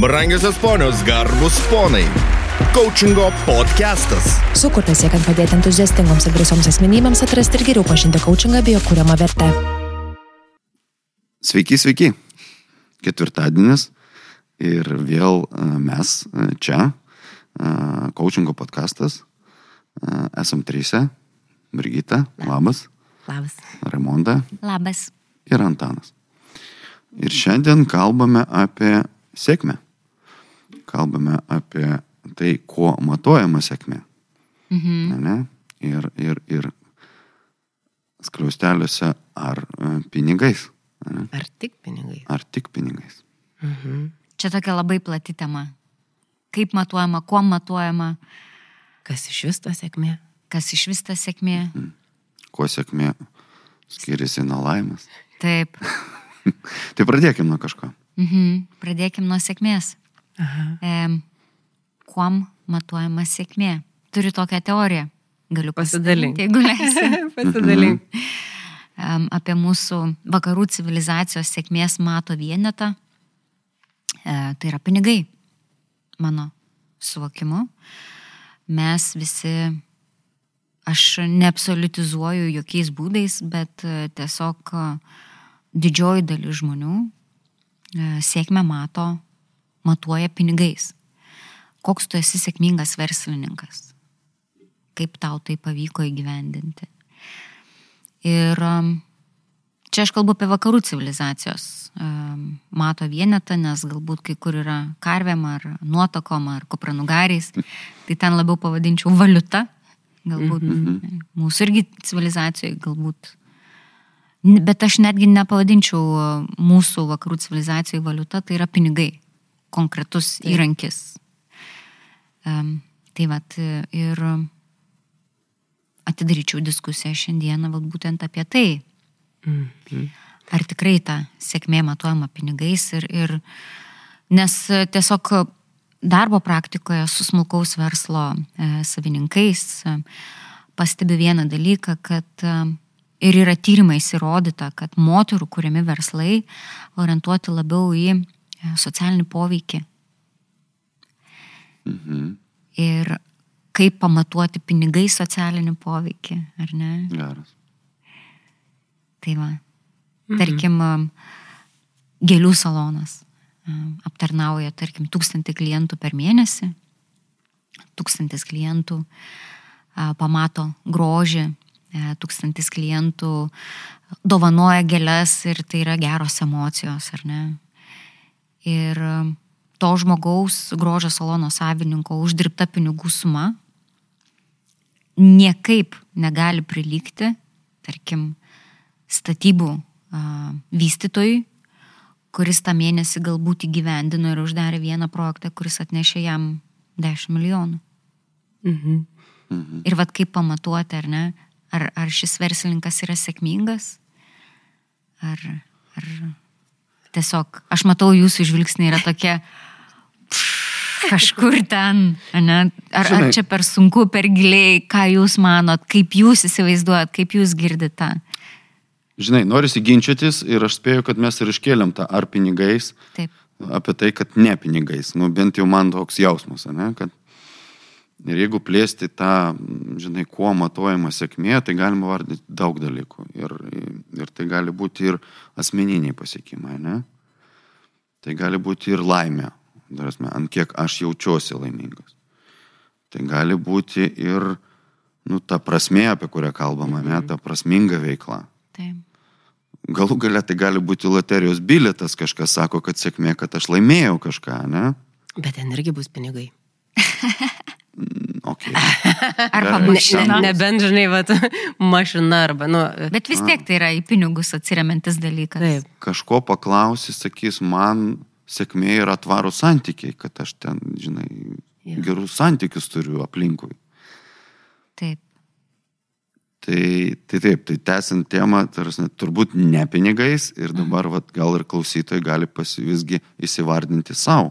Brangiosios ponios, garbus ponai. Coachingo podcastas. Sukurtas siekiant padėti entuziastingoms ir drąsioms asmenybėms atrasti ir geriau pažinti coachingą bei jo kūriamą vertę. Sveiki, sveiki. Ketvirtadienis ir vėl e, mes e, čia, e, coachingo podcastas. Esam trysia. Brigita, labas. Labas. Raimonda Labas. ir Antanas. Ir šiandien kalbame apie sėkmę. Kalbame apie tai, kuo matuojama sėkmė. Mhm. Ne? Ir, ir, ir skliausteliuose ar e, pinigais. Ne? Ar tik pinigai? Ar tik pinigais. Mhm. Čia tokia labai plati tema. Kaip matuojama, kuo matuojama, Kas iš vis ta sėkmė? kas iš vis ta sėkmė. Kuo sėkmė skiriasi nuo laimės. Taip. Tai pradėkime nuo kažko. Mhm. Pradėkim nuo sėkmės. E, kuom matuojama sėkmė? Turiu tokią teoriją. Galiu pasidalinti, jeigu leisi. Pasidalink. Em, apie mūsų vakarų civilizacijos sėkmės mato vienetą. E, tai yra pinigai, mano suvokimu. Mes visi, aš neabsolutizuoju jokiais būdais, bet e, tiesiog didžioji dalis žmonių e, sėkmę mato, matuoja pinigais. Koks tu esi sėkmingas verslininkas? Kaip tau tai pavyko įgyvendinti? Ir um, čia aš kalbu apie vakarų civilizacijos um, mato vienetą, nes galbūt kai kur yra karvėm ar nuotakom ar kupranugariais, tai ten labiau pavadinčiau valiuta. Galbūt mm-hmm. mūsų irgi civilizacijoje, galbūt. Bet aš netgi nepavadinčiau uh, mūsų vakarų civilizacijoje valiuta, tai yra pinigai, konkretus Taip. įrankis. Um, tai vad ir atidaryčiau diskusiją šiandieną vat būtent apie tai, Mhm. ar tikrai ta sėkmė matuojama pinigais ir, ir nes tiesiog darbo praktikoje su smulkaus verslo e, savininkais e, pastebi vieną dalyką, kad e, ir yra tyrimais įrodyta, kad moterų kuriami verslai orientuoti labiau į socialinį poveikį Mhm. ir kaip pamatuoti pinigai socialinį poveikį, ar ne? Geras. Tai va, tarkim, um, gėlių salonas um, aptarnauja, tarkim, tūkstantį klientų per mėnesį, tūkstantis klientų a, pamato grožį, e, tūkstantis klientų dovanoja gėlės ir tai yra geros emocijos, ar ne? Ir um, to žmogaus grožio salono savininko uždirbta pinigų suma niekaip negali prilygti, tarkim, statybų a, vystytojui, kuris tą mėnesį galbūt įgyvendino ir uždarė vieną projektą, kuris atnešė jam 10 milijonų. Mhm. Mhm. Ir vad kaip pamatuoti, ar ne, ar, ar šis verslininkas yra sėkmingas, ar, ar tiesiog, aš matau jūsų žvilgsnį yra tokia kažkur ten, ane? ar, ar čia per sunku, per giliai, ką jūs manot, kaip jūs įsivaizduojat, kaip jūs girdite. Žinai, norisi ginčytis ir aš spėju, kad mes ir iškėlėm tą ar pinigais, Taip. apie tai, kad ne pinigais. Nu, bent jau man toks jausmas, ne? Kad ir jeigu plėsti tą, žinai, kuo matuojama sėkmė, tai galima vardyti daug dalykų. Ir, ir tai gali būti ir asmeniniai pasiekimai, ne? Tai gali būti ir laimė, darasme, ant kiek aš jaučiuosi laimingas. Tai gali būti ir, nu, ta prasmė, apie kurią kalbama, ne, ta prasminga veikla. Taip. Galų galia tai gali būti loterijos biletas, kažkas sako, kad sėkmė, kad aš laimėjau kažką, ne? Bet ten irgi bus pinigai. Okay. Arba mašina. ne, nebent, žinai, vat, mašina arba, nu. Bet vis tiek tai yra į pinigus atsiriamantis dalykas. Taip. Kažko paklausi, sakys, man sėkmė yra tvarų santykiai, kad aš ten, žinai, Jo. gerus santykius turiu aplinkui. Taip. Tai, tai taip, tai tęsiant temą, tarsi, turbūt ne pinigais ir dabar vat, gal ir klausytojai gali pasi visgi įsivardinti savo.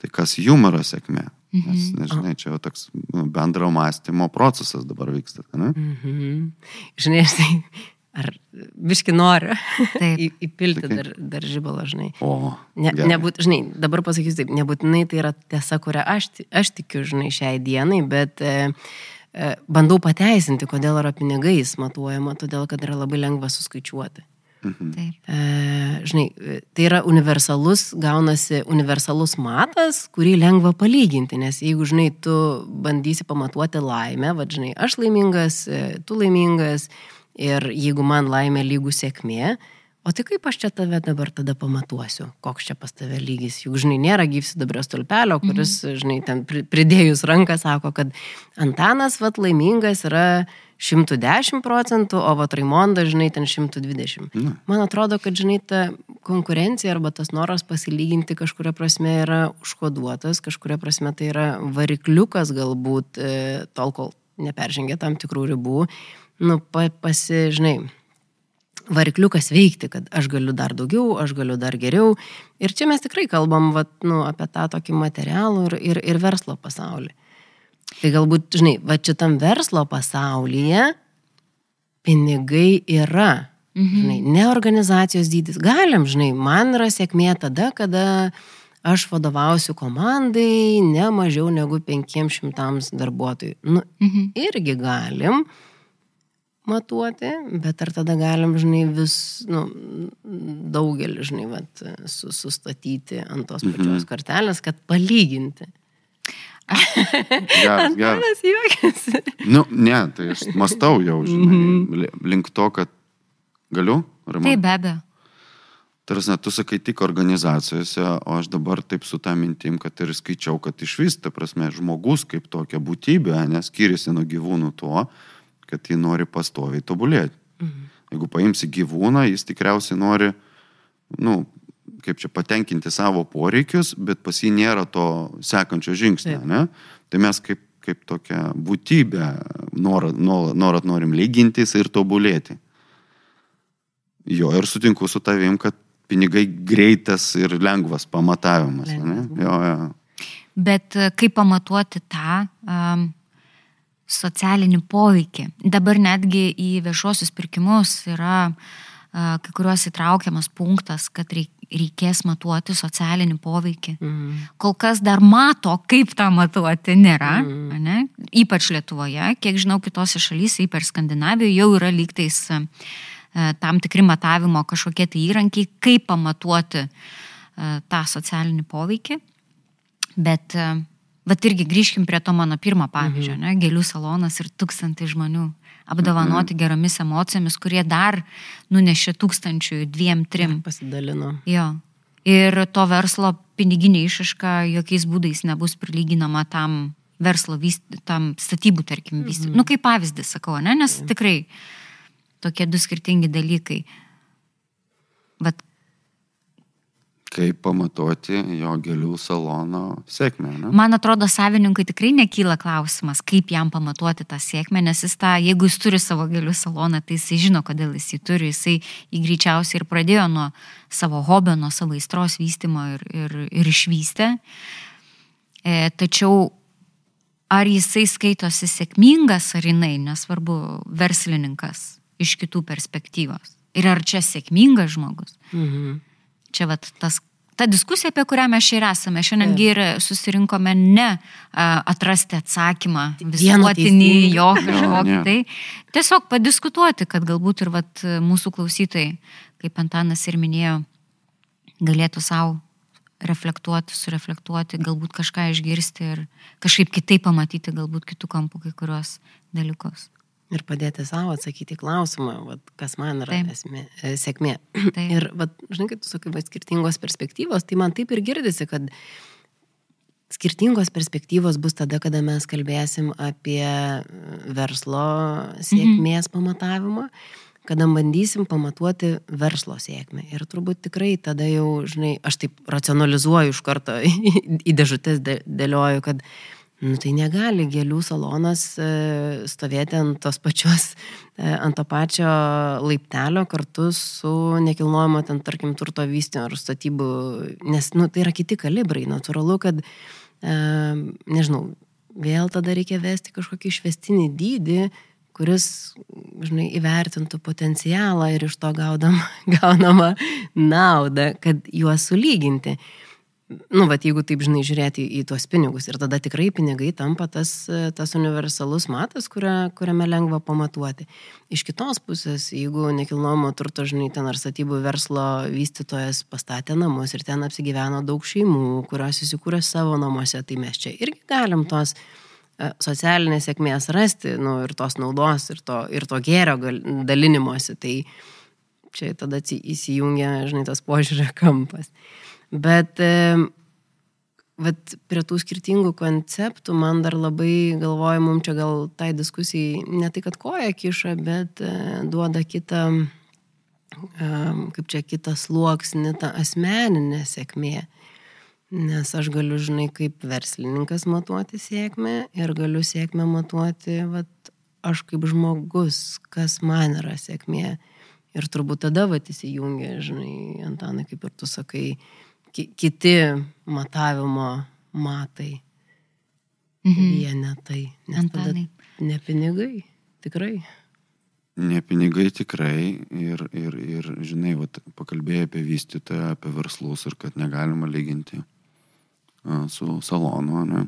Tai kas jum yra sėkmė? Nes, nežinai, čia jau toks nu, bendro mąstymo procesas dabar vyksta. Ne? Mhm. Žinai, aš tai ar biški noriu į, įpilti Sakai. dar, dar žibalo, žinai. O. Ne, nebūt, žinai, dabar pasakysiu taip, nebūtinai tai yra tiesa, kurią aš, aš tikiu, žinai, šiai dienai, bet e, e, bandau pateisinti, kodėl yra pinigais matuojama, todėl kad yra labai lengva suskaičiuoti. Taip. E, žinai, e, tai yra universalus, gaunasi universalus matas, kurį lengva palyginti, nes jeigu, žinai, tu bandysi pamatuoti laimę, va, žinai, aš laimingas, e, tu laimingas ir jeigu man laimė lygų sėkmė, o tai kaip aš čia tave dabar tada pamatuosiu, koks čia pas tave lygis, juk, žinai, nėra gyvsidabrio stulpelio, kuris, žinai, ten pri- pridėjus ranką sako, kad Antanas, va, laimingas yra 110 procentų, o va Raimondas, žinai, ten 120. Na. Man atrodo, kad, žinai, ta konkurencija arba tas noras pasilyginti kažkuria prasme yra užkoduotas, kažkuria prasme tai yra varikliukas galbūt e, tol, kol neperžengia tam tikrų ribų, nu, pa, pasi, žinai, varikliukas veikti, kad aš galiu dar daugiau, aš galiu dar geriau. Ir čia mes tikrai kalbam vat, nu, apie tą tokį materialų ir, ir, ir verslo pasaulį. Tai galbūt, žinai, va šitam verslo pasaulyje pinigai yra. Mhm. Žinai, ne organizacijos dydis. Galim, žinai, man yra sėkmė tada, kada aš vadovausiu komandai ne mažiau negu 500 darbuotojų. Nu, Mhm. irgi galim matuoti, bet ar tada galim, žinai, vis, nu, daugelį, žinai, vat, su, sustatyti ant tos pačios kortelės, kad palyginti. Geras, geras. Juokiasi. Nu, ne, tai aš mastau jau, žinai, li- link to, kad galiu, Ramon? Taip, be abejo. Tarsi, tu sakai tik organizacijose, o aš dabar taip su tą mintim, kad ir skaičiau, kad iš vis, ta prasme, žmogus kaip tokia būtybė, neskiriasi nuo gyvūnų tuo, kad jį nori pastoviai tobulėti. Mhm. Jeigu paimsi gyvūną, jis tikriausiai nori, nu, kaip čia patenkinti savo poreikius, bet pas jį nėra to sekančio žingsnio, ne? Tai mes kaip, kaip tokia būtybė norat, norat norim lygintis ir tobulėti. Jo, ir sutinku su tavim, kad pinigai greitas ir lengvas pamatavimas. Lengvas. Jo, jo. Bet e, kaip pamatuoti tą um, socialinį poveikį? Dabar netgi į viešuosius pirkimus yra uh, kai kuriuos įtraukiamas punktas, kad reik, reikės matuoti socialinį poveikį. Mhm. Kol kas dar mato, kaip tą matuoti nėra, mm. ne? ypač Lietuvoje, kiek žinau, kitose šalyse, ypač Skandinavijoje, jau yra lygtais e, tam tikri matavimo kažkokie tai įrankiai, kaip pamatuoti e, tą socialinį poveikį. Bet, bet irgi grįžkim prie to mano pirmo pavyzdžio, mhm. ne? gėlių salonas ir tūkstantai žmonių apdovanoti mhm. geromis emocijomis, kurie dar nunešė tūkstančių, dviem, trim. Pasidalino. Jo. Ir to verslo piniginė išaiška jokiais būdais nebus prilyginama tam verslo, tam statybų, tarkim, vystymui. Mhm. Nu, kaip pavyzdį sakau, ne? nes tikrai tokie du skirtingi dalykai. Bet Kaip pamatuoti jo gėlių salono sėkmę. Ne? man atrodo, savininkui tikrai nekyla klausimas, kaip jam pamatuoti tą sėkmę, nes jis tą, jeigu jis turi savo gėlių saloną, tai jisai žino, kodėl jis jį turi, jisai jį greičiausiai ir pradėjo nuo savo hobio, nuo savo aistros vystimo ir, ir, ir išvystė. E, tačiau ar jisai skaitosi sėkmingas ar jinai, nesvarbu, verslininkas iš kitų perspektyvos. Ir ar čia sėkmingas žmogus? Mhm. Čia vat, tas, ta diskusija, apie kurią mes čia ir esame. Šiandien ir susirinkome ne atrasti atsakymą visuotinį jo kažkokį. Tai tiesiog padiskutuoti, kad galbūt ir vat, mūsų klausytojai, kaip Antanas ir minėjo, galėtų savo reflektuoti, sureflektuoti, galbūt kažką išgirsti ir kažkaip kitaip pamatyti, galbūt kitų kampų kai kurios dalykus. Ir padėti savo atsakyti klausimą, vat, kas man yra Taip. esmė, e, sėkmė. Taip. Ir, vat, žinai, kaip tu sakai, vat, skirtingos perspektyvos, tai man taip ir girdisi, kad skirtingos perspektyvos bus tada, kada mes kalbėsim apie e, verslo sėkmės mhm. pamatavimą, kada bandysim pamatuoti verslo sėkmę. Ir turbūt tikrai tada jau, žinai, aš taip racionalizuoju iš karto į, dėžutės dė- dėlioju, kad Nu, tai negali gėlių salonas e, stovėti ant tos pačios, e, ant to pačio laiptelio kartu su nekilnojamo ten, tarkim, turto vystymo ar statybų, nes, nu, tai yra kiti kalibrai. Natūralu, kad, e, nežinau, vėl tada reikia vesti kažkokį išvestinį dydį, kuris, žinai, įvertintų potencialą ir iš to gaudam, gaunamą naudą, kad juos sulyginti nu, va, jeigu taip, žinai, žiūrėti į, tuos pinigus ir tada tikrai pinigai tampa tas, tas universalus matas, kuria, kuriame lengva pamatuoti. Iš kitos pusės, jeigu nekilnojamo turto, žinai, ten ar statybų verslo vystytojas pastatė namus ir ten apsigyveno daug šeimų, kurios įsikūrė savo namuose, tai mes čia irgi galim tos e, socialinės sėkmės rasti, nu, ir tos naudos, ir to, ir to gėrio dalinimuose. Tai čia tada įsijungia, žinai, tas požiūrė kampas. Bet vat, prie tų skirtingų konceptų man dar labai galvoju, mums čia gal tai diskusijai ne tai, kad koja kiša, bet e, duoda kitą, kaip čia kitą sluoksnį, tą asmeninę sėkmę. Nes aš galiu, žinai, kaip verslininkas matuoti sėkmę ir galiu sėkmę matuoti, vat, aš kaip žmogus, kas man yra sėkmė. Ir turbūt tada vat įsijungia, žinai, Antanai, kaip ir tu sakai, ki kiti matavimo matai. Mhm. Vienetai. Nes tada ne pinigai, tikrai. Ne pinigai tikrai ir, ir, ir žinai, vat, pakalbėjai apie vystytoją, apie verslus ir kad negalima lyginti a, su salonu, ne?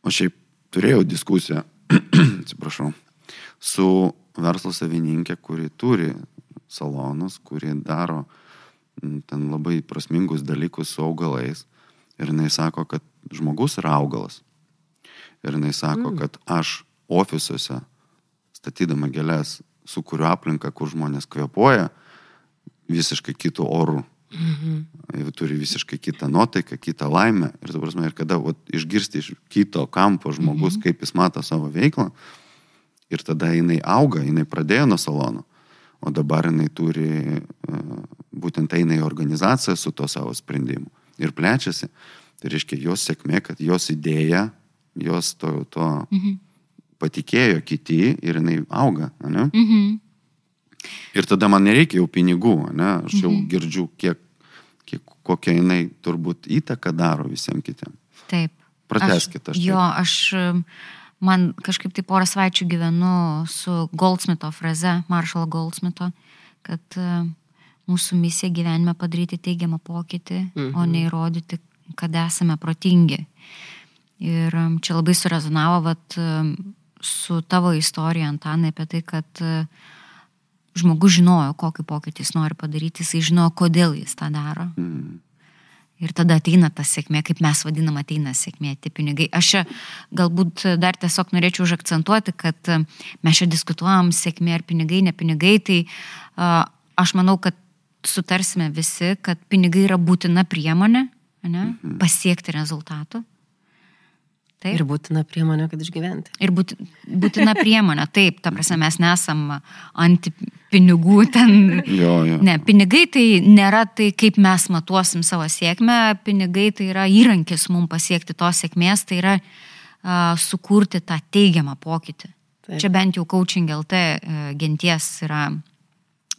O šiaip turėjau diskusiją, atsiprašau, su verslo savininkė, kuri turi salonus, kuri daro uh, ten labai prasmingus dalykus su augalais. Ir jinai sako, kad žmogus yra augalas. Ir jinai sako, mm. kad aš ofisuose, statydama gėlės, sukuriu aplinką, kur žmonės kvepuoja visiškai kitų orų. Mhm. Jie turi visiškai kitą nuotaiką, kitą laimę. Ir, prasme, ir kada vat, išgirsti iš kito kampo žmogus, mhm. kaip jis mato savo veiklą, ir tada jinai auga, jinai pradėjo nuo salono, o dabar jinai turi uh, būtent eina į organizaciją su to savo sprendimu ir plečiasi. Tai reiškia jos sėkmė, kad jos idėja, jos to, to mhm. patikėjo kiti ir jinai auga. Ne? Mhm. Ir tada man nereikia jau pinigų, ne? aš jau mhm. girdžiu, kiek, kiek, kokią jinai turbūt įtaką daro visiems kitiems. Taip. Prateskite aš. aš jo, aš man kažkaip tai porą savaičių gyvenu su Goldsmito fraze, Maršalo Goldsmito, kad uh, mūsų misija gyvenime padaryti teigiamą pokytį, mhm. o ne įrodyti, kad esame protingi. Ir um, čia labai surezonavo vat, um, su tavo istorija, Antanai, apie tai, kad uh, žmogus žinojo, kokį pokytį jis nori padaryti, jisai žinojo, kodėl jis tą daro. Mhm. Ir tada ateina ta sėkmė, kaip mes vadinam, ateina sėkmė, tie pinigai. Aš čia galbūt dar tiesiog norėčiau užakcentuoti, kad uh, mes čia diskutuojam sėkmė ar pinigai, ne pinigai, tai uh, aš manau, kad sutarsime visi, kad pinigai yra būtina priemonė ne, mhm. pasiekti rezultatų. Taip. Ir būtina priemonė, kad išgyventi. Ir būti, būtina priemonė, taip, ta prasme, mes nesam anti pinigų ten. Jo, jo. Ne, pinigai tai nėra tai, kaip mes matuosim savo sėkmę, pinigai tai yra įrankis mums pasiekti tos sėkmės, tai yra uh, sukurti tą teigiamą pokytį. Taip. Čia bent jau coaching LT uh, genties yra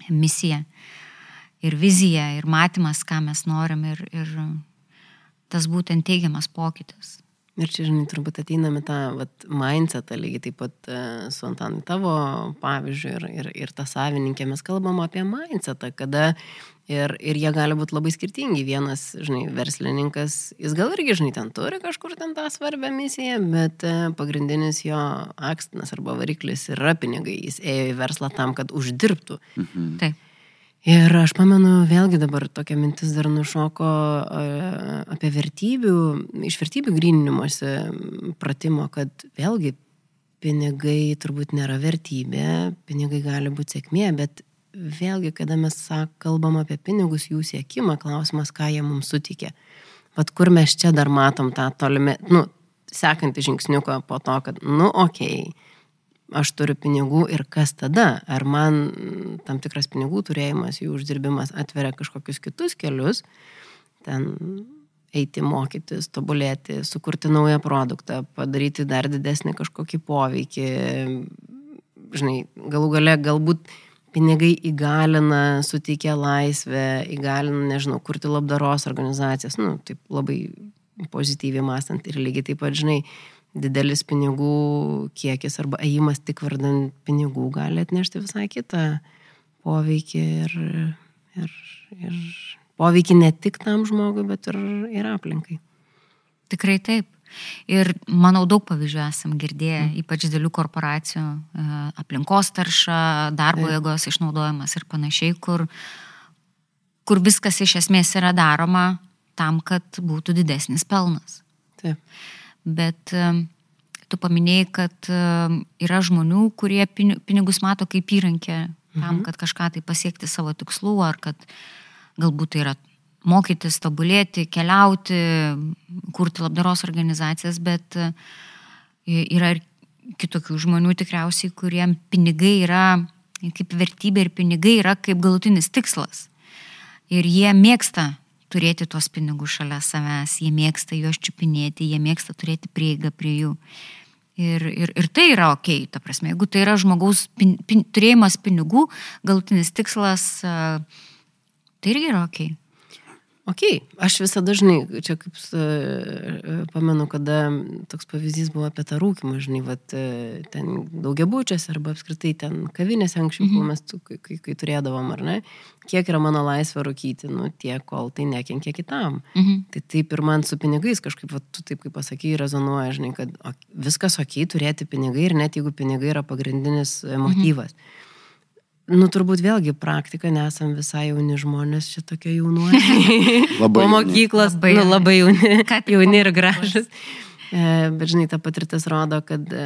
misija. Uh, ir vizija, ir matymas, ką mes norim, ir, ir tas būtent teigiamas pokytis. Ir čia, žinai, turbūt ateiname tą vat, mindsetą lygiai taip pat uh, su Antanai tavo pavyzdžiu ir, ir, ir tą savininkę mes kalbam apie mindsetą, kada ir, ir jie gali būti labai skirtingi. Vienas, žinai, verslininkas, jis gal irgi, žinai, ten turi kažkur ten tą svarbę misiją, bet uh, pagrindinis jo akstinas arba variklis yra pinigai. Jis ėjo į verslą tam, kad uždirbtų. Mhm. Taip. Ir aš pamenu, vėlgi dabar tokia mintis dar nušoko apie vertybių, iš vertybių grinimuose pratimo, kad vėlgi pinigai turbūt nėra vertybė, pinigai gali būti sėkmė, bet vėlgi, kada mes sak, kalbam apie pinigus, jų siekimą, klausimas, ką jie mums sutikė. Vat kur mes čia dar matom tą tolimę, nu, sekantį žingsniuką po to, kad, nu, okei, okay, aš turiu pinigų ir kas tada? Ar man tam tikras pinigų turėjimas, jų uždirbimas atveria kažkokius kitus kelius, ten eiti mokytis, tobulėti, sukurti naują produktą, padaryti dar didesnį kažkokį poveikį. Žinai, galų gale galbūt pinigai įgalina, suteikia laisvę, įgalina, nežinau, kurti labdaros organizacijas, nu, taip labai pozityviai mąstant ir lygiai taip pat, žinai, didelis pinigų kiekis arba ėjimas tik vardant pinigų gali atnešti visai kitą poveikį ir, ir, ir poveikį ne tik tam žmogui, bet ir, ir aplinkai. Tikrai taip. Ir manau, daug pavyzdžių esam girdėję, mm. ypač didelių korporacijų, e, aplinkos tarša, darbo jėgos išnaudojimas ir panašiai, kur, kur viskas iš esmės yra daroma tam, kad būtų didesnis pelnas. Taip. Bet tu paminėjai, kad yra žmonių, kurie pinigus mato kaip įrankį tam, mhm. kad kažką tai pasiekti savo tikslų, ar kad galbūt tai yra mokytis, tobulėti, keliauti, kurti labdaros organizacijas, bet e, yra ir kitokių žmonių tikriausiai, kuriem pinigai yra kaip vertybė ir pinigai yra kaip galutinis tikslas. Ir jie mėgsta turėti tuos pinigus šalia savęs, jie mėgsta juos čiupinėti, jie mėgsta turėti prieigą prie jų. Ir, ir, ir tai yra ok, ta prasme, jeigu tai yra žmogaus pin, pin, turėjimas pinigų, galutinis tikslas, tai irgi yra ok. Ok, aš visada dažnai, čia kaip uh, pamenu, kada toks pavyzdys buvo apie tą rūkimą, žinai, vat, uh, ten daugiabučias arba apskritai ten kavinėse anksčiau, mm -hmm. mes, kai, kai, kai turėdavom, ar ne, kiek yra mano laisvė rūkyti, nu tiek, kol tai nekenkia kitam. Mm -hmm. Tai taip ir man su pinigais kažkaip, vat, tu taip kaip pasakai, rezonuoja, žinai, kad o, viskas ok turėti pinigai ir net jeigu pinigai yra pagrindinis motyvas. Mm -hmm Nu, turbūt vėlgi praktika, nesam visai jauni žmonės, čia tokie jaunuoliai. labai. Po mokyklos, labai, nu, labai jauni, jauni ir gražus. E, bet žinai, ta patirtis rodo, kad e,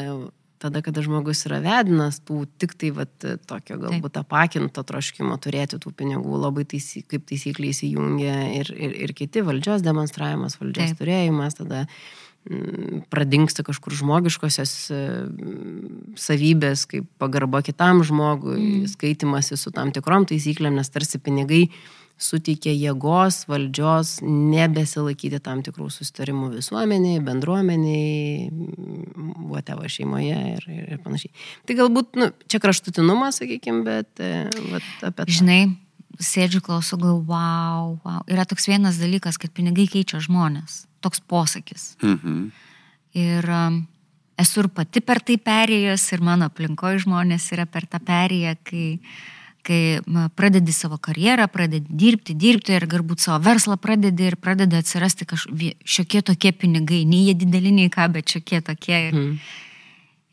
tada, kada žmogus yra vedinas, tų tik tai vat, tokio galbūt apakinto troškimo turėti tų pinigų labai taisy, kaip taisyklė įsijungia ir, ir, ir kiti valdžios demonstravimas, valdžios Taip. turėjimas, tada Mm, pradingsta kažkur žmogiškosios e, savybės, kaip pagarba kitam žmogui, mm. skaitimasi su tam tikrom taisyklėm, nes tarsi pinigai suteikia jėgos, valdžios nebesilaikyti tam tikrų sustarimų visuomeniai, bendruomeniai, whatever šeimoje ir, ir, ir panašiai. Tai galbūt, nu, čia kraštutinumas, sakykime, bet e, vat, apie tai. Žinai, sėdžiu klausau, galvoju, wow, wow. Yra toks vienas dalykas, kad pinigai keičia žmonės toks posakis. Mhm. Ir um, esu ir pati per tai perėjęs, ir mano aplinkoje žmonės yra per tą perėję, kai, kai pradedi savo karjerą, pradedi dirbti, dirbti ir galbūt savo verslą pradedi ir pradeda atsirasti kažkokie tokie pinigai, nei jie dideli, nei ką, bet šiokie tokie. Ir, mhm.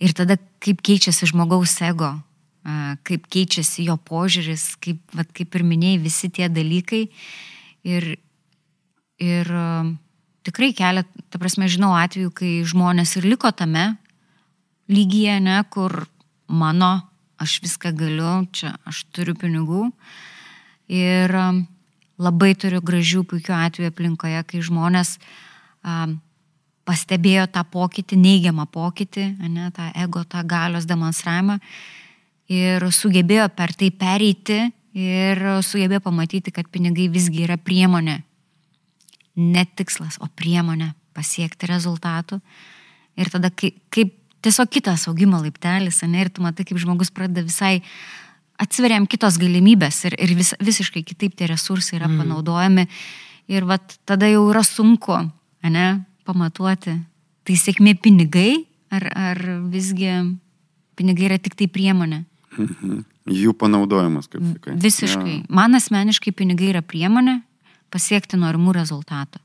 ir tada kaip keičiasi žmogaus ego, kaip keičiasi jo požiūris, kaip, vat, kaip ir minėjai, visi tie dalykai. Ir, ir tikrai kelia, ta prasme, žinau atveju, kai žmonės ir liko tame lygyje, ne, kur mano, aš viską galiu, čia aš turiu pinigų. Ir labai turiu gražių, puikių atvejų aplinkoje, kai žmonės um, pastebėjo tą pokytį, neigiamą pokytį, ne, tą ego, tą galios demonstravimą ir sugebėjo per tai pereiti ir sugebėjo pamatyti, kad pinigai visgi yra priemonė ne tikslas, o priemonė pasiekti rezultatų. Ir tada kaip, tiesiog kitas augimo laiptelis, ne, ir tu matai, kaip žmogus pradeda visai atsveriam kitos galimybės ir, ir vis, visiškai kitaip tie resursai yra mm. panaudojami. Ir vat, tada jau yra sunku, ne, pamatuoti. Tai sėkmė pinigai, ar, ar visgi pinigai yra tik tai priemonė. Mhm. Jų panaudojimas, kaip sakai. Visiškai. Ja. Man asmeniškai pinigai yra priemonė, pasiekti norimų rezultatų.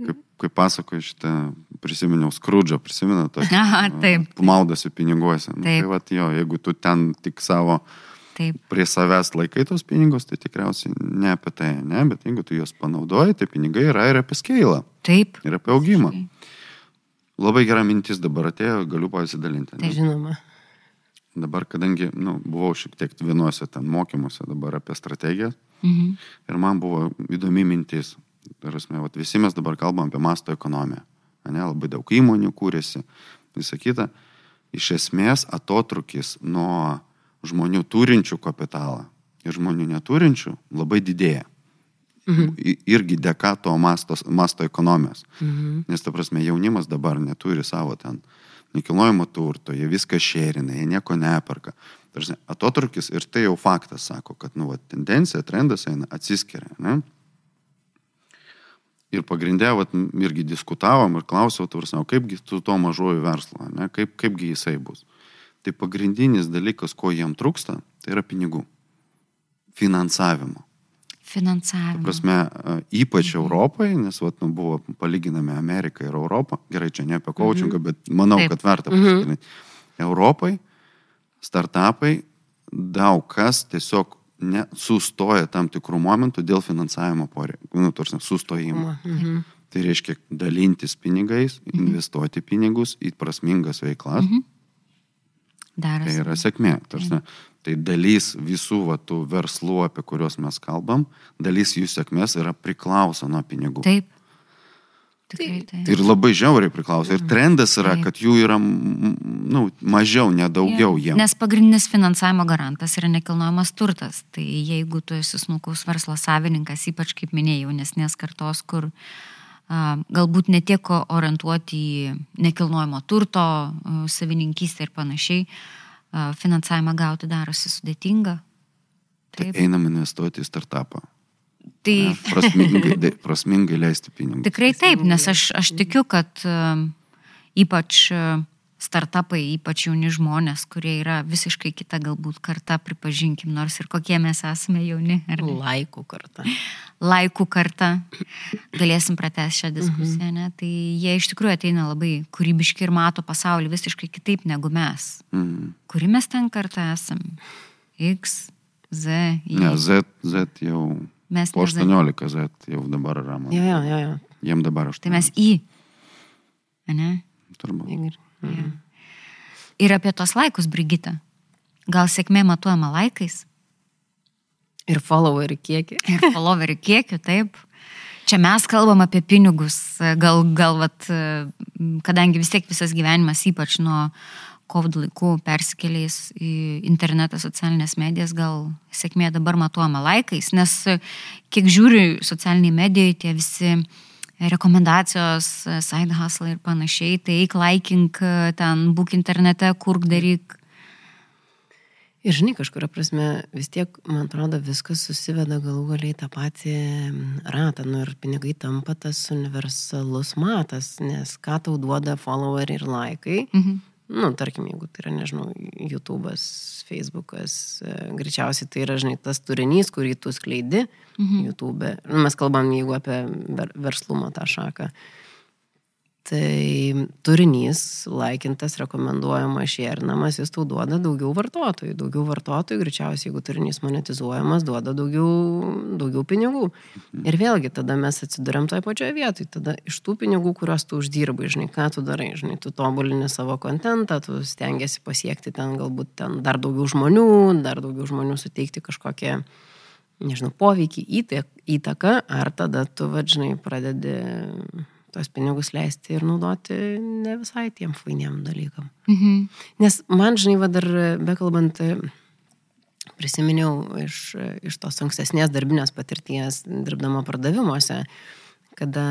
Kaip, kaip pasakoju šitą, prisiminiau Skrudžą, prisimenu tą. Aha, taip. Maudosi piniguose. Nu, tai va, jo, jeigu tu ten tik savo Taip. prie savęs laikai tos pinigus, tai tikriausiai ne apie tai, ne, bet jeigu tu juos panaudoji, tai pinigai yra ir apie skeilą. Taip. Ir apie augimą. Labai gera mintis dabar atėjo, galiu pasidalinti. Tai žinoma. Dabar, kadangi nu, buvau šiek tiek vienuose ten mokymuose dabar apie strategiją, Mhm. Ir man buvo įdomi mintis. Tarasme, vat, visi mes dabar kalbam apie masto ekonomiją. Ne, labai daug įmonių kūrėsi, visą kitą. Iš esmės atotrukis nuo žmonių turinčių kapitalą ir žmonių neturinčių labai didėja. Mhm. Irgi dėka to masto, masto ekonomijos. Mhm. Nes, ta prasme, jaunimas dabar neturi savo ten nekilnojamo turto, jie viską šerina, jie nieko neperka. Tarsi, atotrukis ir tai jau faktas sako, kad nu, va, tendencija, trendas eina, atsiskiria. Ne? Ir pagrindė, vat, irgi diskutavom ir klausiau, tarsi, o kaipgi su tuo mažuoju verslu, ne? Kaip, kaipgi jisai bus. Tai pagrindinis dalykas, ko jiem trūksta, tai yra pinigų. Finansavimo. Finansavimo. Prasme, a, ypač Europai, nes vat, nu, buvo palyginami Ameriką ir Europą. Gerai, čia ne apie coachingą, bet manau, Taip. kad verta pasidalinti. Europai, startupai, daug kas tiesiog ne, sustoja tam tikrų momentų dėl finansavimo poreikio, nu, tarsi sustojimo. Mhm. Tai reiškia dalintis pinigais, investuoti pinigus į prasmingas veiklas. Mhm. Daras. Tai yra sėkmė. Tarsi, tai dalis visų va, tų verslų, apie kuriuos mes kalbam, dalis jų sėkmės yra priklauso nuo pinigų. Taip. Tikrai taip. Ir labai žiauriai priklauso. Ir trendas yra, Taip. kad jų yra nu, mažiau, nedaugiau jiems. Nes pagrindinis finansavimo garantas yra nekilnojamas turtas. Tai jeigu tu esi smulkaus verslo savininkas, ypač kaip minėjau, jaunesnės kartos, kur a, galbūt netiek orientuoti į nekilnojamo turto savininkystę ir panašiai, a, finansavimą gauti darosi sudėtinga. Tai Taip. einam investuoti į startupą. Tai Ne, Prasmingai, prasmingai leisti pinigus. Tikrai taip, nes aš, aš tikiu, kad ypač uh, startupai, ypač jauni žmonės, kurie yra visiškai kita galbūt karta, pripažinkim, nors ir kokie mes esame jauni, ar? Laikų kartą. laikų karta, galėsim pratęsti šią diskusiją, ne? tai jie iš tikrųjų ateina labai kūrybiški ir mato pasaulį visiškai kitaip negu mes. Mm. Kuri mes ten kartą esam? X, Z, Y. Ne, Z, Z jau. mes Po ne Z. 18 Z jau dabar yra man. Jo, jo, jo, jo. Jiem dabar 18. Tai mes Y. Ne? Turbūt. Ir- Mhm. Ir apie tos laikus, Brigita. Gal sėkmė matuojama laikais Ir followerių kiekį. ir followerių kiekiu, taip. Čia mes kalbam apie pinigus, gal, gal vat, kadangi vis tiek visas gyvenimas, ypač nuo COVID laikų persikėlėjus į internetą, socialinės medijas, gal sėkmė dabar matuojama laikais, nes kiek žiūri socialiniai medijai, tie visi rekomendacijos, side hustle ir panašiai, tai eik laikink, ten būk internete, kurk daryk. Ir žinai, kažkuria prasme, vis tiek, man atrodo, viskas susiveda galų galiai tą patį ratą. Nu ir pinigai tampa tas universalus matas, nes ką tau duoda followeriai ir laikai. Mhm. Nu, tarkim, jeigu tai yra, nežinau, YouTube'as, Facebook'as, e, greičiausiai tai yra, žinai, tas turinys, kurį tu skleidi Mhm. YouTube. Nu, mes kalbam, jeigu apie ver verslumo tą šaką. Tai turinys, laikintas, rekomenduojamas, šerinamas, jis tau duoda daugiau vartotojų. Daugiau vartotojų, greičiausiai, jeigu turinys monetizuojamas, duoda daugiau, daugiau pinigų. Ir vėlgi, tada mes atsiduriam toje pačioje vietoje. Tada iš tų pinigų, kuriuos tu uždirbai, žinai, ką tu darai, žinai, tu tobulini savo kontentą, tu stengiasi pasiekti ten galbūt ten dar daugiau žmonių, dar daugiau žmonių suteikti kažkokią nežinau, poveikį, įtak- įtaką, ar tada tu, vadžinai, pradedi tos pinigus leisti ir naudoti ne visai tiem fainiem dalykam. Mhm. Nes man, žinai, va dar bekalbant, prisiminiau iš, iš tos ankstesnės darbinės patirties, dirbdama pardavimuose, kada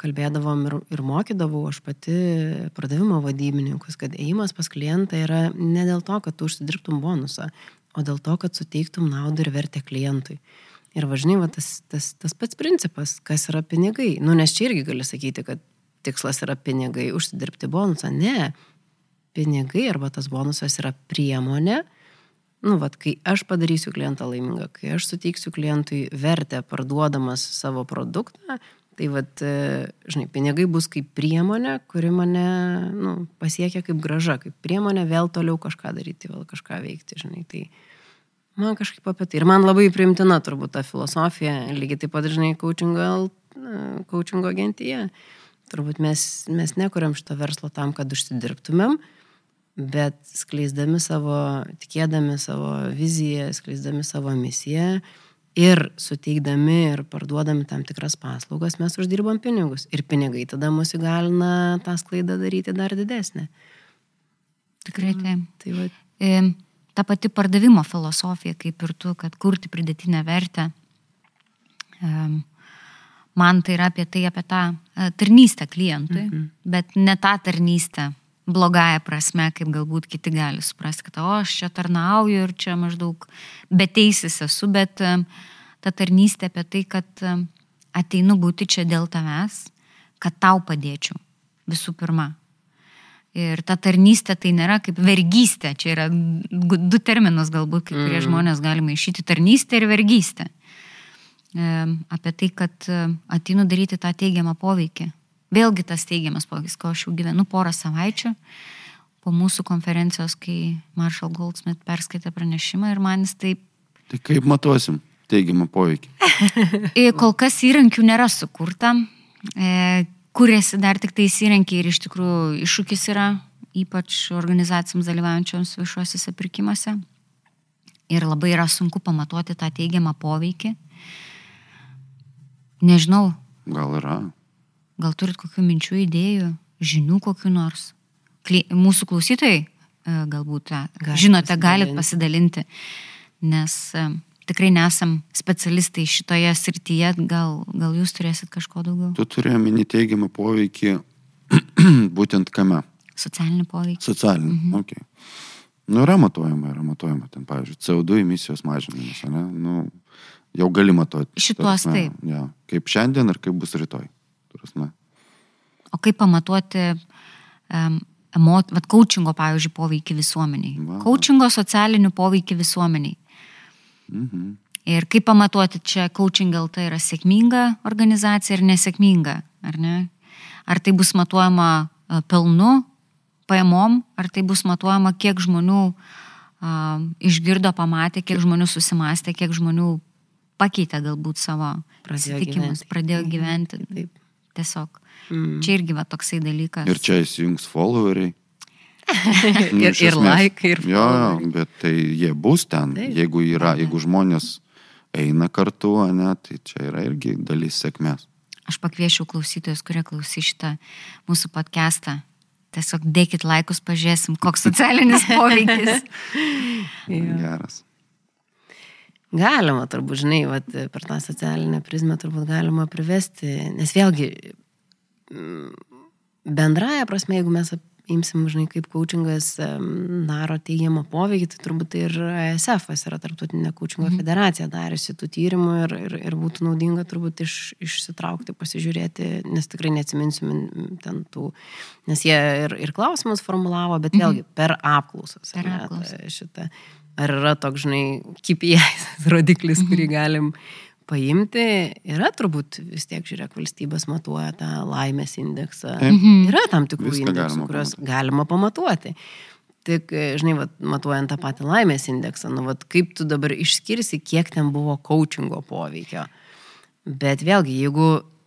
kalbėdavom ir, ir mokydavau aš pati pardavimo vadybininkus, kad ėjimas pas klientą yra ne dėl to, kad tu užsidirbtum bonusą, o dėl to, kad suteiktum naudą ir vertę klientui. Ir važinai, va, tas, tas, tas pats principas, kas yra pinigai. Nu, nes čia irgi gali sakyti, kad tikslas yra pinigai, užsidirbti bonusą. Ne. Pinigai arba tas bonusas yra priemonė. Nu, vad, kai aš padarysiu klientą laimingą, kai aš suteiksiu klientui vertę parduodamas savo produktą, tai vad, žinai, pinigai bus kaip priemonė, kuri mane nu, pasiekia kaip graža, kaip priemonė vėl toliau kažką daryti, vėl kažką veikti, žinai. Tai, Man kažkaip apie tai. Ir man labai primtina turbūt ta filosofija, lygiai taip pat, žinai, coachingo, coachingo agentyje. Turbūt mes, mes nekuriam šito verslo tam, kad užsidirbtumėm, bet skleisdami savo, tikėdami savo viziją, skleisdami savo misiją ir suteikdami ir parduodami tam tikras paslaugas, mes uždirbam pinigus. Ir pinigai tada mus įgalina tą sklaidą daryti dar didesnę. Tikrai taip. Tai va, E, ta pati pardavimo filosofija, kaip ir tu, kad kurti pridėtinę vertę. Man tai yra apie tai, apie tą e, tarnystę klientui, mhm. bet ne tą tarnystę blogąją prasme, kaip galbūt kiti gali suprasti, kad o aš čia tarnauju ir čia maždaug beteisis esu, bet ta tarnystė apie tai, kad ateinu būti čia dėl tavęs, kad tau padėčiau visų pirma. Ir ta tarnystė tai nėra kaip vergystė, čia yra du terminus galbūt, kai kurie mm. žmonės galima išyti tarnystę ir vergystę. E, apie tai, kad e, atinu daryti tą teigiamą poveikį. Vėlgi tas teigiamas poveikis, ko aš jau gyvenu porą savaičių po mūsų konferencijos, kai Marshall Goldsmith perskaitė pranešimą ir manis taip. Tai kaip matuosim teigiamą poveikį? E, kol kas įrankių nėra sukurta. E, kuriasi dar tik tais įrankiai ir iš tikrųjų iššūkis yra, ypač organizacijoms dalyvaujančioms viešuosiuose pirkimuose. Ir labai yra sunku pamatuoti tą teigiamą poveikį. Nežinau. Gal yra. Gal turit kokių minčių, idėjų, žinių kokiu nors. Kli, mūsų klausytojai e, galbūt, e, Gali žinote, galit pasidalinti, nes e, tikrai nesam specialistai šitoje srityje, gal, gal jūs turėsit kažko daugiau? Tu turėjai mini teigiamą poveikį būtent kame? Socialinį poveikį. Socialinį, mhm. ok. Nu, yra matuojama, yra matuojama, ten, pavyzdžiui, CO2 emisijos mažinimas, ne? Nu, jau gali matuoti. Šitos tarasme, taip. Ja, kaip šiandien ir kaip bus rytoj. Tarasme. O kaip pamatuoti um, emo, vat, coachingo, pavyzdžiui, poveikį visuomeniai. Coachingo socialinių poveikį visuomeniai. Mhm. Ir kaip pamatuoti čia Coaching LT yra sėkminga organizacija ir nesėkminga, ar ne? Ar tai bus matuojama e, pelnu, pajamom, ar tai bus matuojama, kiek žmonių uh, išgirdo, pamatė, kiek žmonių susimastė, kiek žmonių pakeitė galbūt savo įsitikinimus, pradėjo mhm. gyventi. Taip. Tiesiog. Mm. Čia irgi va toksai dalykas. Ir čia įsijungs followeriai. nu, ir, ir like, ir jo, jo, bet tai jie bus ten, Taip. jeigu yra, jeigu žmonės eina kartu, ne, tai čia yra irgi dalis sėkmės. Aš pakviešiu klausytojus, kurie klausys šitą mūsų podcastą. Tiesiog dėkit laikus, pažiūrėsim, koks socialinis poveikis. Geras. Galima, turbūt, žinai, vat, per tą socialinę prizmę turbūt galima privesti, nes vėlgi, bendraja prasme, jeigu mes imsim, žinai, kaip coachingas daro teigiamą poveikį, tai turbūt ir ESF yra tarptautinė coachingo mhm. federacija dariusi tų tyrimų ir, ir, ir būtų naudinga turbūt iš, išsitraukti, pasižiūrėti, nes tikrai neatsiminsim ten tų, nes jie ir, ir klausimus formulavo, bet mhm. vėlgi per apklausas. Per apklausas. Ar yra toks, žinai, KPI rodiklis, kurį mhm. galim paimti, yra turbūt vis tiek, žiūrėk, valstybės matuoja tą laimės indeksą. Mhm. Yra tam tikrų Viską indeksų, kuriuos pamatuoti. galima pamatuoti. Tik, žinai, vat, matuojant tą patį laimės indeksą, nu, vat, kaip tu dabar išskirsi, kiek ten buvo coachingo poveikio. Bet vėlgi, jeigu E,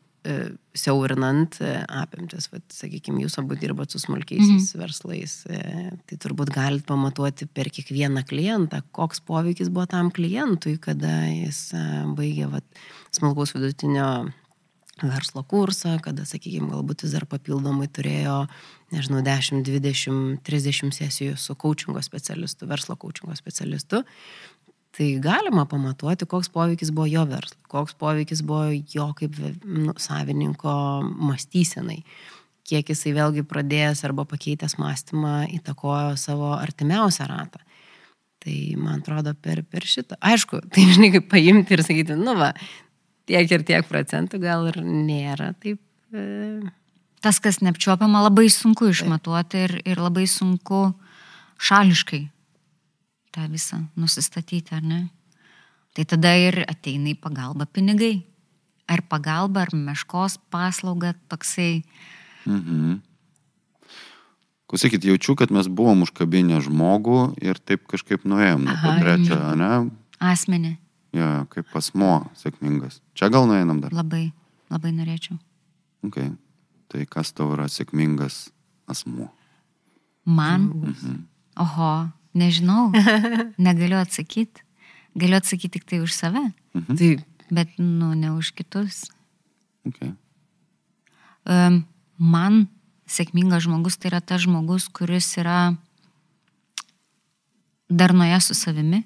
siaurinant e, apimtis, vat, sakykime, jūs abu dirbat su smulkiaisiais mhm. verslais, e, tai turbūt galite pamatuoti per kiekvieną klientą, koks poveikis buvo tam klientui, kada jis baigė vat, smulkaus vidutinio verslo kursą, kada, sakykime, galbūt jis dar papildomai turėjo, nežinau, 10, 20, 30 sesijų su coachingo specialistu, verslo coachingo specialistu tai galima pamatuoti, koks poveikis buvo jo verslui, koks poveikis buvo jo kaip nu, savininko mąstysenai, kiek jisai vėlgi pradėjęs arba pakeitęs mąstymą įtakojo savo artimiausią ratą. Tai man atrodo per, per šitą. Aišku, tai žinai, kaip paimti ir sakyti, nu va, tiek ir tiek procentų gal ir nėra taip. E... Tas, kas neapčiuopiama, labai sunku išmatuoti ir, ir labai sunku šališkai tą visą nusistatyti, ar ne? Tai tada ir ateina į pagalbą pinigai. Ar pagalba, ar meškos paslauga toksai. Mhm. Klausykit, jaučiu, kad mes buvom užkabinę žmogų ir taip kažkaip nuėjom nuo to trečio, ne? Asmenį. Jo, kaip asmo sėkmingas. Čia gal nueinam dar? Labai, labai norėčiau. Ok. Tai kas tau yra sėkmingas asmuo? Man? Mhm. Oho, Nežinau, negaliu atsakyti. Galiu atsakyti tik tai už save. Mhm. Tai, bet, nu, ne už kitus. Okay. Um, man sėkmingas žmogus tai yra tas žmogus, kuris yra darnoje su savimi.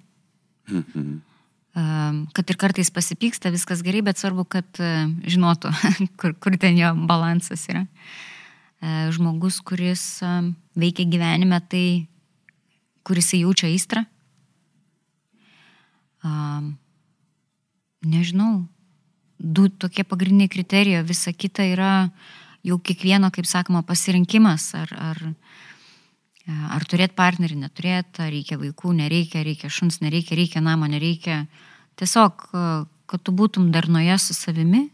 Mhm. Um, kad ir kartais pasipyksta, viskas gerai, bet svarbu, kad uh, žinotų, kur, kur ten jo balansas yra. Uh, žmogus, kuris um, veikia gyvenime, tai kuris jaučia aistrą? Um, nežinau. du tokie pagrindiniai kriterijai, visa kita yra jau kiekvieno, kaip sakoma, pasirinkimas, ar, ar, ar turėti partnerį, neturėti, ar reikia vaikų, nereikia, reikia šuns, nereikia, reikia namo, nereikia. Tiesiog, kad tu būtum darnoje su savimi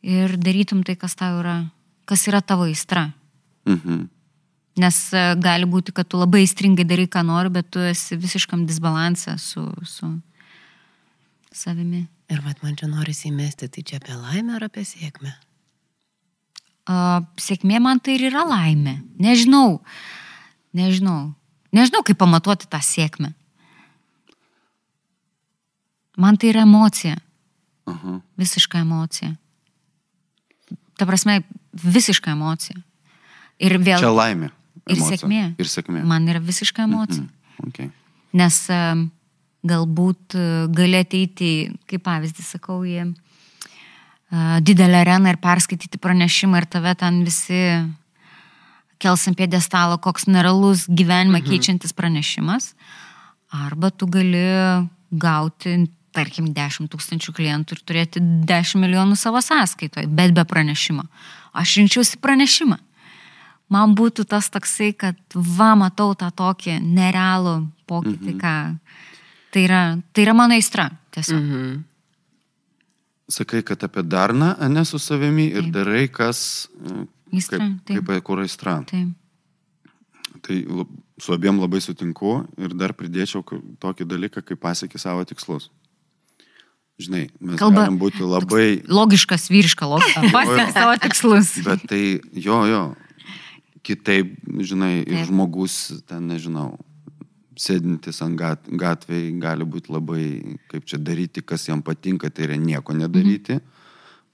ir darytum tai, kas tau yra, kas yra tavo aistra. Mhm. Nes e, gali būti, kad tu labai įstringai darai, ką nori, bet tu esi visiškam disbalansą su, su savimi. Ir vat man čia norisi įmesti, tai čia apie laimę ar apie sėkmę? Uh, sėkmė man tai ir yra laimė. Nežinau. Nežinau. Nežinau, kaip pamatuoti tą sėkmę. Man tai yra emocija. Aha. Visiška emocija. Ta prasme, visiška emocija. Ir vėl. Čia laimė. Ir emocija. sėkmė. Ir sėkmė. Man yra visiška emocija. Mhm. Okay. Nes em, galbūt e, gali ateiti, kaip pavyzdį sakau, į e, didelę areną ir perskaityti pranešimą ir tave ten visi kels ant pėdestalo, koks nerealus gyvenimą Mhm. keičiantis pranešimas. Arba tu gali gauti, tarkim, 10 tūkstančių klientų ir turėti 10 milijonų savo sąskaitoje, bet be pranešimo. Aš rinkčiausi pranešimą. Man būtų tas toksai, kad va, matau tą tokį nerealų pokytį, mhm. ką. Tai yra, tai yra mano aistra, tiesiog. Mhm. Sakai, kad apie darną, ne su savimi ir Taip. darai, kas... e, Aistra, Kaip, taip. kaip kur aistra. Taip. Tai su abiem labai sutinku ir dar pridėčiau tokį dalyką, kaip pasiekė savo tikslus. Žinai, mes Kalba- galim būti labai... Logiškas, vyriška logika. Pasiek savo tikslus. Bet tai, jo, jo, kitaip, žinai, ir žmogus, ten, nežinau, sėdintis ant gat, gatvėje gali būti labai, kaip čia daryti, kas jam patinka, tai yra nieko nedaryti. Mhm.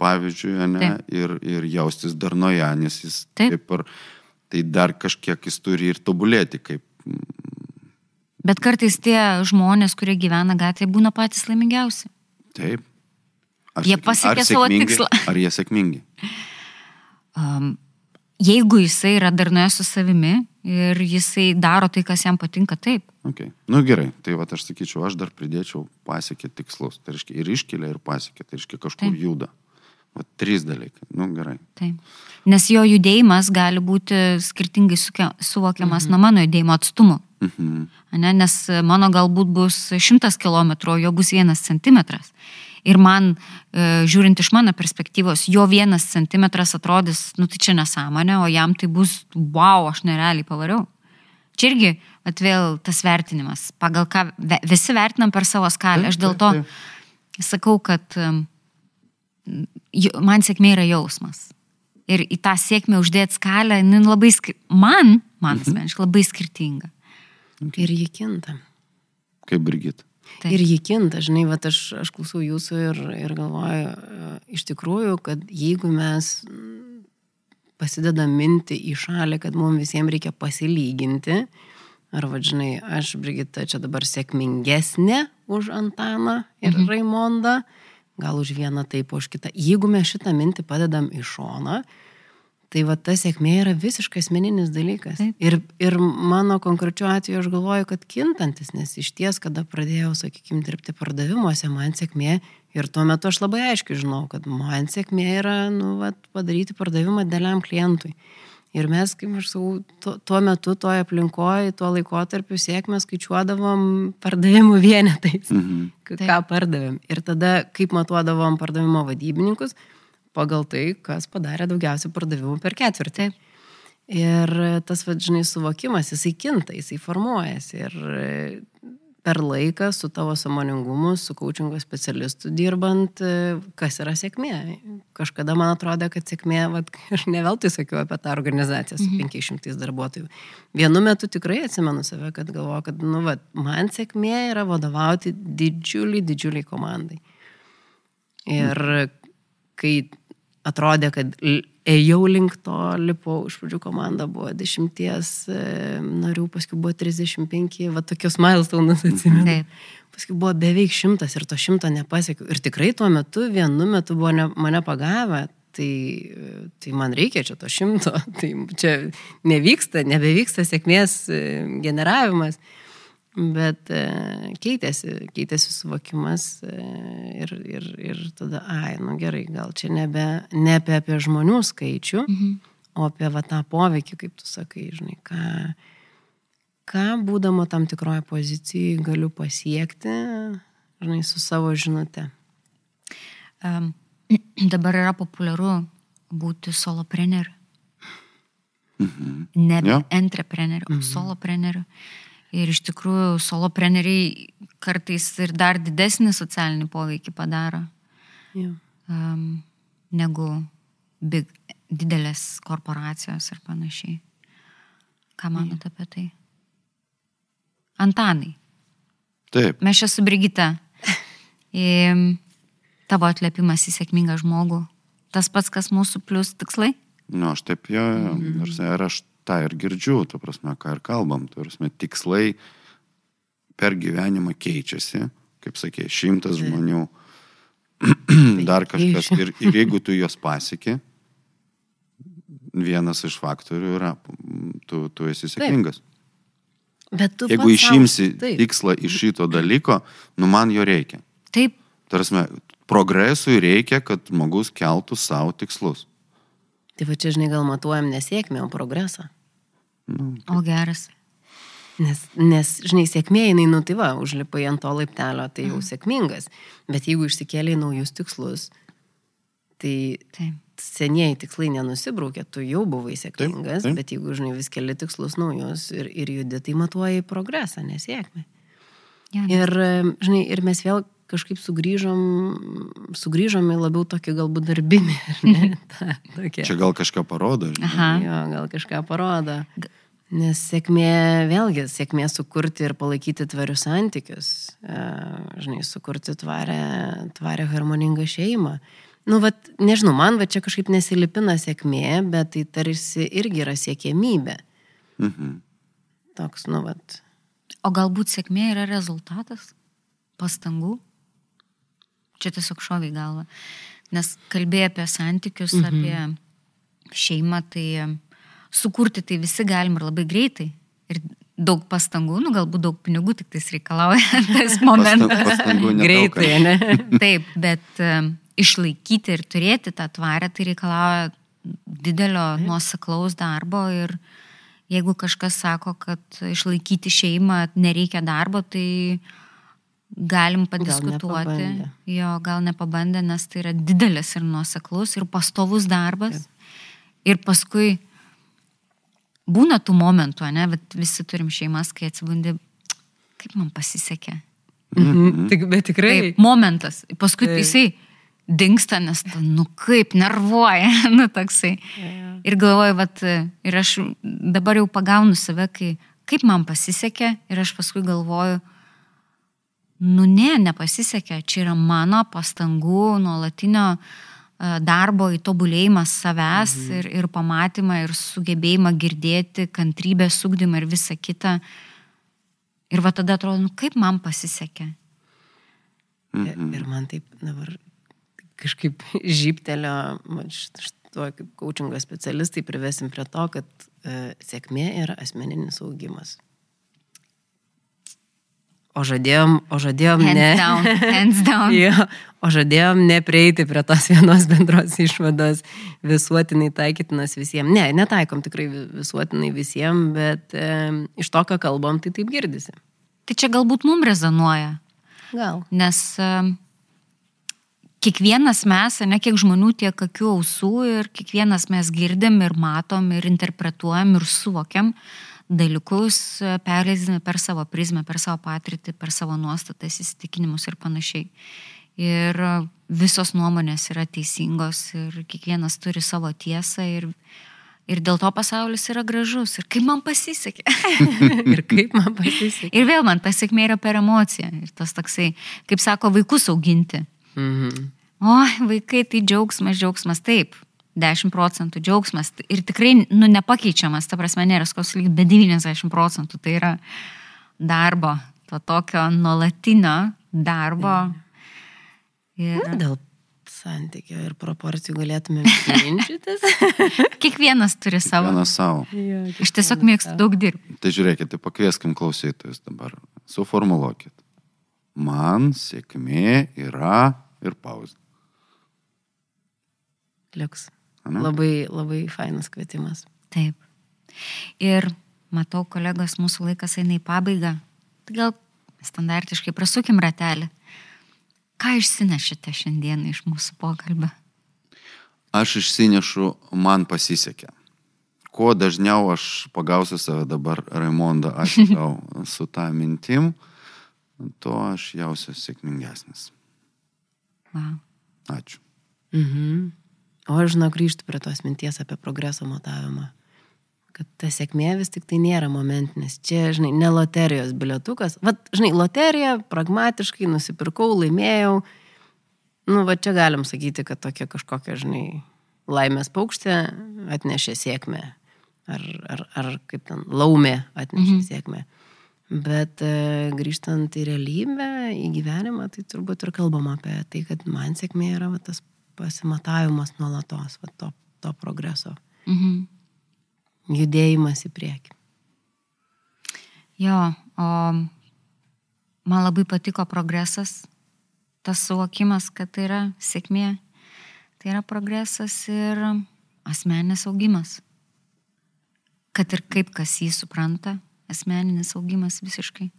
Pavyzdžiui, ne, Taip. ir, ir jaustis darnoje, nes jis Taip. kaip ir, tai dar kažkiek jis turi ir tobulėti, kaip, Bet kartais tie žmonės, kurie gyvena gatvėje, būna patys laimingiausi. taip. Ar Jie pasiekė savo tikslą. Ar jie sėkmingi? Um, jeigu jisai yra darnoje su savimi ir jisai daro tai, kas jam patinka, taip. Okay. Nu gerai, tai va aš sakyčiau, aš dar pridėčiau pasiekė tikslus. Tai reiškia ir iškelia, ir pasiekė, tai reiškia kažkur Taip. Juda. Va trys dalykai. Nu gerai. taip. Nes jo judėjimas gali būti skirtingai suvokiamas mhm. nuo mano judėjimo atstumo. Mhm. Ne, nes mano galbūt bus 100 km, o jo bus 1 cm. Ir man, e, žiūrint iš mano perspektyvos, jo 1 cm atrodys, nu tai čia nesąmonė, o jam tai bus, wow, aš nerealiai pavariau. Čia irgi atvėl tas vertinimas, pagal ką visi vertinam per savo skalę. Aš dėl to sakau, kad man sėkmė yra jausmas. Ir į tą sėkmę uždėti skalę, labai, man, man Mhm. asmeniškai labai skirtinga. Ir ji kinta. Kaip Brigit. Taip. Ir ji kinta, žinai, va aš, aš klausau jūsų ir, ir galvoju, e, iš tikrųjų, kad jeigu mes pasidedam minti į šalį, kad mums visiems reikia pasilyginti, ar vadžinai, aš, Brigita, čia dabar sėkmingesnė už Antaną ir mhm. Raimondą, gal už vieną taip, už kitą. Jeigu mes šitą mintį padedam į šoną, Tai va ta sėkmė yra visiškai asmeninis dalykas. Taip. Ir, ir mano konkrečiu atveju aš galvoju, kad kintantis, nes iš ties, kada pradėjau, sakykime, dirbti pardavimuose, man sėkmė ir tuo metu aš labai aiškiai žinau, kad man sėkmė yra, nu, va, padaryti pardavimą dėliam klientui. Ir mes, kaip aš sakau, tuo, tuo metu, toje aplinkoje, tuo laikotarpiu sėkmę skaičiuodavom pardavimų vienetais. Mhm. Ką pardavėm. Ir tada, kaip matuodavom pardavimo vadybininkus, pagal tai, kas padarė daugiausiai pardavimų per ketvirtį. Ir tas, vadžinai, suvokimas, jisai kinta, jisai formuojasi. Ir per laiką su tavo samoningumu, su coachingo specialistu dirbant, kas yra sėkmė. Kažkada man atrodė, kad sėkmė, vat, aš ne veltui sakiau apie tą organizaciją su 500 darbuotojų. Vienu metu tikrai atsimenu save, kad galvoju, kad, nu, vat, man sėkmė yra vadovauti didžiuliai, didžiuliai komandai. Ir kai atrodė, kad ėjau link to, lipau, iš pradžių komanda buvo dešimties e, narių, paskui buvo 35, va tokius milestones atsimenu. Taip. Paskui buvo beveik šimtas ir to šimto nepasiekiau. Ir tikrai tuo metu, vienu metu buvo ne, mane pagavę, tai, tai man reikia čia to šimto, tai čia nevyksta, nebevyksta sėkmės e, generavimas. Bet e, keitėsi, keitėsi suvokimas e, ir, ir, ir tada, ai, nu gerai, gal čia nebe, nebe apie žmonių skaičių, mhm. o apie va, tą poveikį, kaip tu sakai, žinai, ką, ką būdama tam tikroje pozicijoje galiu pasiekti, žinai, su savo žinute. Um, dabar yra populiaru būti solopreneriu. Mhm. Ne Jo. entrepreneriu, o solopreneriu. Ir iš tikrųjų solopreneriai kartais ir dar didesnį socialinį poveikį padaro Jo. um, negu big, didelės korporacijos ir panašiai. Ką manote apie tai? Antanai, Taip, mes čia su Brigita. Im, Tavo atlėpimas į sėkmingą žmogų. Tas pats, kas mūsų plus tikslai? nu, aš taip jo, mhm. ir aš tą ir girdžiu, tu prasme, ką ir kalbam, tu prasme, tikslai per gyvenimą keičiasi, kaip sakė, šimtas žmonių, dar kažkas. Ir, ir jeigu tu juos pasieki, vienas iš faktorių yra, tu, tu esi sėkmingas. Bet tu Jeigu išimsi taip. tikslą iš šito dalyko, nu man jo reikia. Taip, Tarsi, progresui reikia, kad žmogus keltų savo tikslus. Tai va čia, žinai, gal matuojam nesėkmę, o progresą. o geras. Nes, nes, žinai, sėkmė, jinai, nu tai va, užlipai ant to laiptelio, tai jau sėkmingas. Bet jeigu išsikėlė naujus tikslus, tai Taip. senieji tikslai nenusibraukė, tu jau buvai sėkmingas, Taip, taip. bet jeigu, žinai, vis keli tikslus naujus ir, ir judi, tai matuoji progresą, nesėkmę. Ja, Ir, žinai, ir mes vėl kažkaip sugrįžom, sugrįžom į labiau tokį galbūt darbinį. ar ne? Ta, tokia. Čia gal kažką parodo, žinai. Aha. Jo, gal kažką parodo. Nes sėkmė, vėlgi, sėkmė sukurti ir palaikyti tvarius santykius, e, žinai, sukurti tvarę, tvarę harmoningą šeimą. Nu, vat, nežinau, man va čia kažkaip nesilipina sėkmė, bet tai tarsi irgi yra siekėmybė. Mhm. Toks, nu, vat. O galbūt sėkmė yra rezultatas pastangų? Čia tiesiog šoviai galva. Nes kalbėjai apie santykius, mhm. apie šeimą, tai sukurti tai visi galim ir labai greitai. Ir daug pastangų, nu galbūt daug pinigų tik tais reikalauja tas momentas. Pastangų. Greitai, ne? Taip, bet em, išlaikyti ir turėti tą tvarę, tai reikalauja didelio nuoseklaus darbo ir jeigu kažkas sako, kad išlaikyti šeimą nereikia darbo, tai galim padiskutuoti. nepabandė. jo, gal nepabandė, nes tai yra didelis ir nuoseklus ir pastovus darbas. Ir paskui būna tų momentų, ne, bet visi turim šeimas, kai atsibundi, kaip man pasisekė. Mhm. Tik, bet tikrai. Taip, momentas. Paskui Taip. jisai dinksta, nes, tu, nu kaip, nervuoja, nu toksai. Ir galvoju, vat, ir aš dabar jau pagaunu save, kai, kaip man pasisekė, ir aš paskui galvoju, nu ne, nepasisekė, čia yra mano pastangų, nuolatinio e, darbo įtobulėjimas savęs mhm. ir, ir pamatymą, ir sugebėjimą girdėti, kantrybės sugdymą ir visa kita. Ir va tada atrodo, nu kaip man pasisekė. Mhm. Ir man taip dabar kažkaip žyptelio, šituo kaip coachingo specialistai privesim prie to, kad e, sėkmė yra asmeninis augimas. O žadėjom, o žadėjom Hands ne. down, hands down. jo, o žadėjom neprieiti prie tos vienos bendros išvados visuotinai taikytinas visiems. Ne, netaikom tikrai vi- visuotinai visiems, bet e, iš to, ką kalbam, tai taip girdisi. Tai čia galbūt mums rezonuoja, Gal. nes em, kiekvienas mes, ne kiek žmonių, tiek akių ausų ir kiekvienas mes girdim ir matom ir interpretuojam ir suvokiam dalykus, e, perleisdami per savo prizmę, per savo patirtį, per savo nuostatas, įsitikinimus ir panašiai. Ir e, visos nuomonės yra teisingos ir kiekvienas turi savo tiesą ir, ir dėl to pasaulis yra gražus. Ir kaip man pasisekė. Ir kaip man pasisekė. Ir vėl man ta sėkmė yra per emociją. Ir tas toksai, kaip sako, vaikus auginti. Mhm. O, vaikai, tai džiaugsmas, džiaugsmas, taip. 10 procentų džiaugsmas ir tikrai, nu, nepakeičiamas, ta prasme, nėra lyg, bet 90 procentų tai yra darbo, to tokio nuolatinio darbo. Ir Na, dėl santykio ir proporcijų galėtume ginčytis. kiekvienas turi savo. Vienas savo. Aš tiesiog mėgstu daug dirbti. Tai žiūrėkit, tai pakvieskim klausytojus dabar. suformuluokit. Man sėkmė yra ir pauzė. Liuks. Ane? Labai, labai fainas kvietimas. Taip. Ir matau, kolegos, mūsų laikas eina į pabaigą. Tai gal standartiškai prasukim ratelį. Ką išsinešite šiandien iš mūsų pokalbio? Aš išsinešu, man pasisekė. Kuo dažniau aš pagausiu save dabar, Raimonda, ačiū tau su tą mintim, tuo aš jausiu sėkmingesnis. Wow. Ačiū. Mhm. O aš žinau, grįžtų prie tos minties apie progreso matavimą. Kad ta sėkmė vis tik tai nėra momentinis. Čia, žinai, ne loterijos bilietukas. Vat, žinai, loterija, pragmatiškai nusipirkau, laimėjau. Nu, va čia galim sakyti, kad tokia kažkokia, žinai, laimės paukštė atnešė sėkmę. Ar, ar, ar kaip ten, laumė atnešė mhm. sėkmę. Bet e, grįžtant į realybę, į gyvenimą, tai turbūt ir kalbam apie tai, kad man sėkmė yra va, tas pasimatavimas nuolatos, va, to, to progreso, Mhm. judėjimas į priekį. Jo, o man labai patiko progresas, tas suvokimas, kad tai yra sėkmė, tai yra progresas ir asmeninis augimas. Kad ir kaip kas jį supranta, asmeninis augimas visiškai.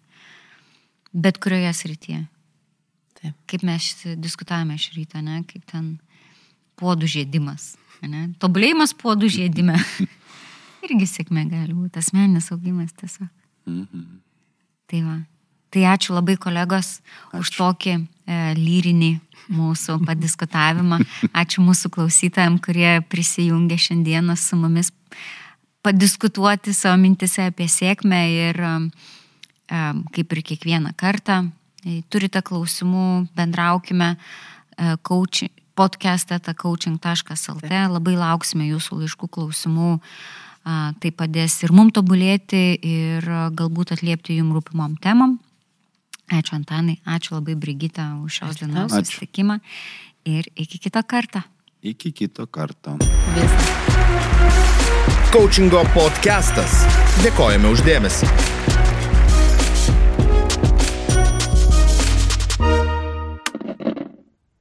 Bet kurioje srityje. Taip. Kaip mes diskutavome šį rytą, ne? kaip ten puodų žėdimas. Ne? Tobulėjimas puodų žėdime. Irgi sėkmė gali būti, asmeninis augimas tiesiog. Mhm. Tai va. Tai ačiū labai kolegos ačiū. už tokį e, lyrinį mūsų padiskutavimą. Ačiū mūsų klausytojams, kurie prisijungė šiandieną su mumis padiskutuoti savo mintise apie sėkmę ir e, kaip ir kiekvieną kartą. E, Turite klausimų, bendraukime. e, Coach, podcast'e coaching.lt. Labai lauksime jūsų laiškų klausimų. A, Tai padės ir mum tobulėti, ir a, galbūt atliepti jum rūpimom temam. Ačiū Antanai, ačiū labai Brigita už šios Ačiū dienos susitikimą ir iki kito karto. Iki kito karto. Viskas. Coachingo podcastas. Dėkojame uždėmesi.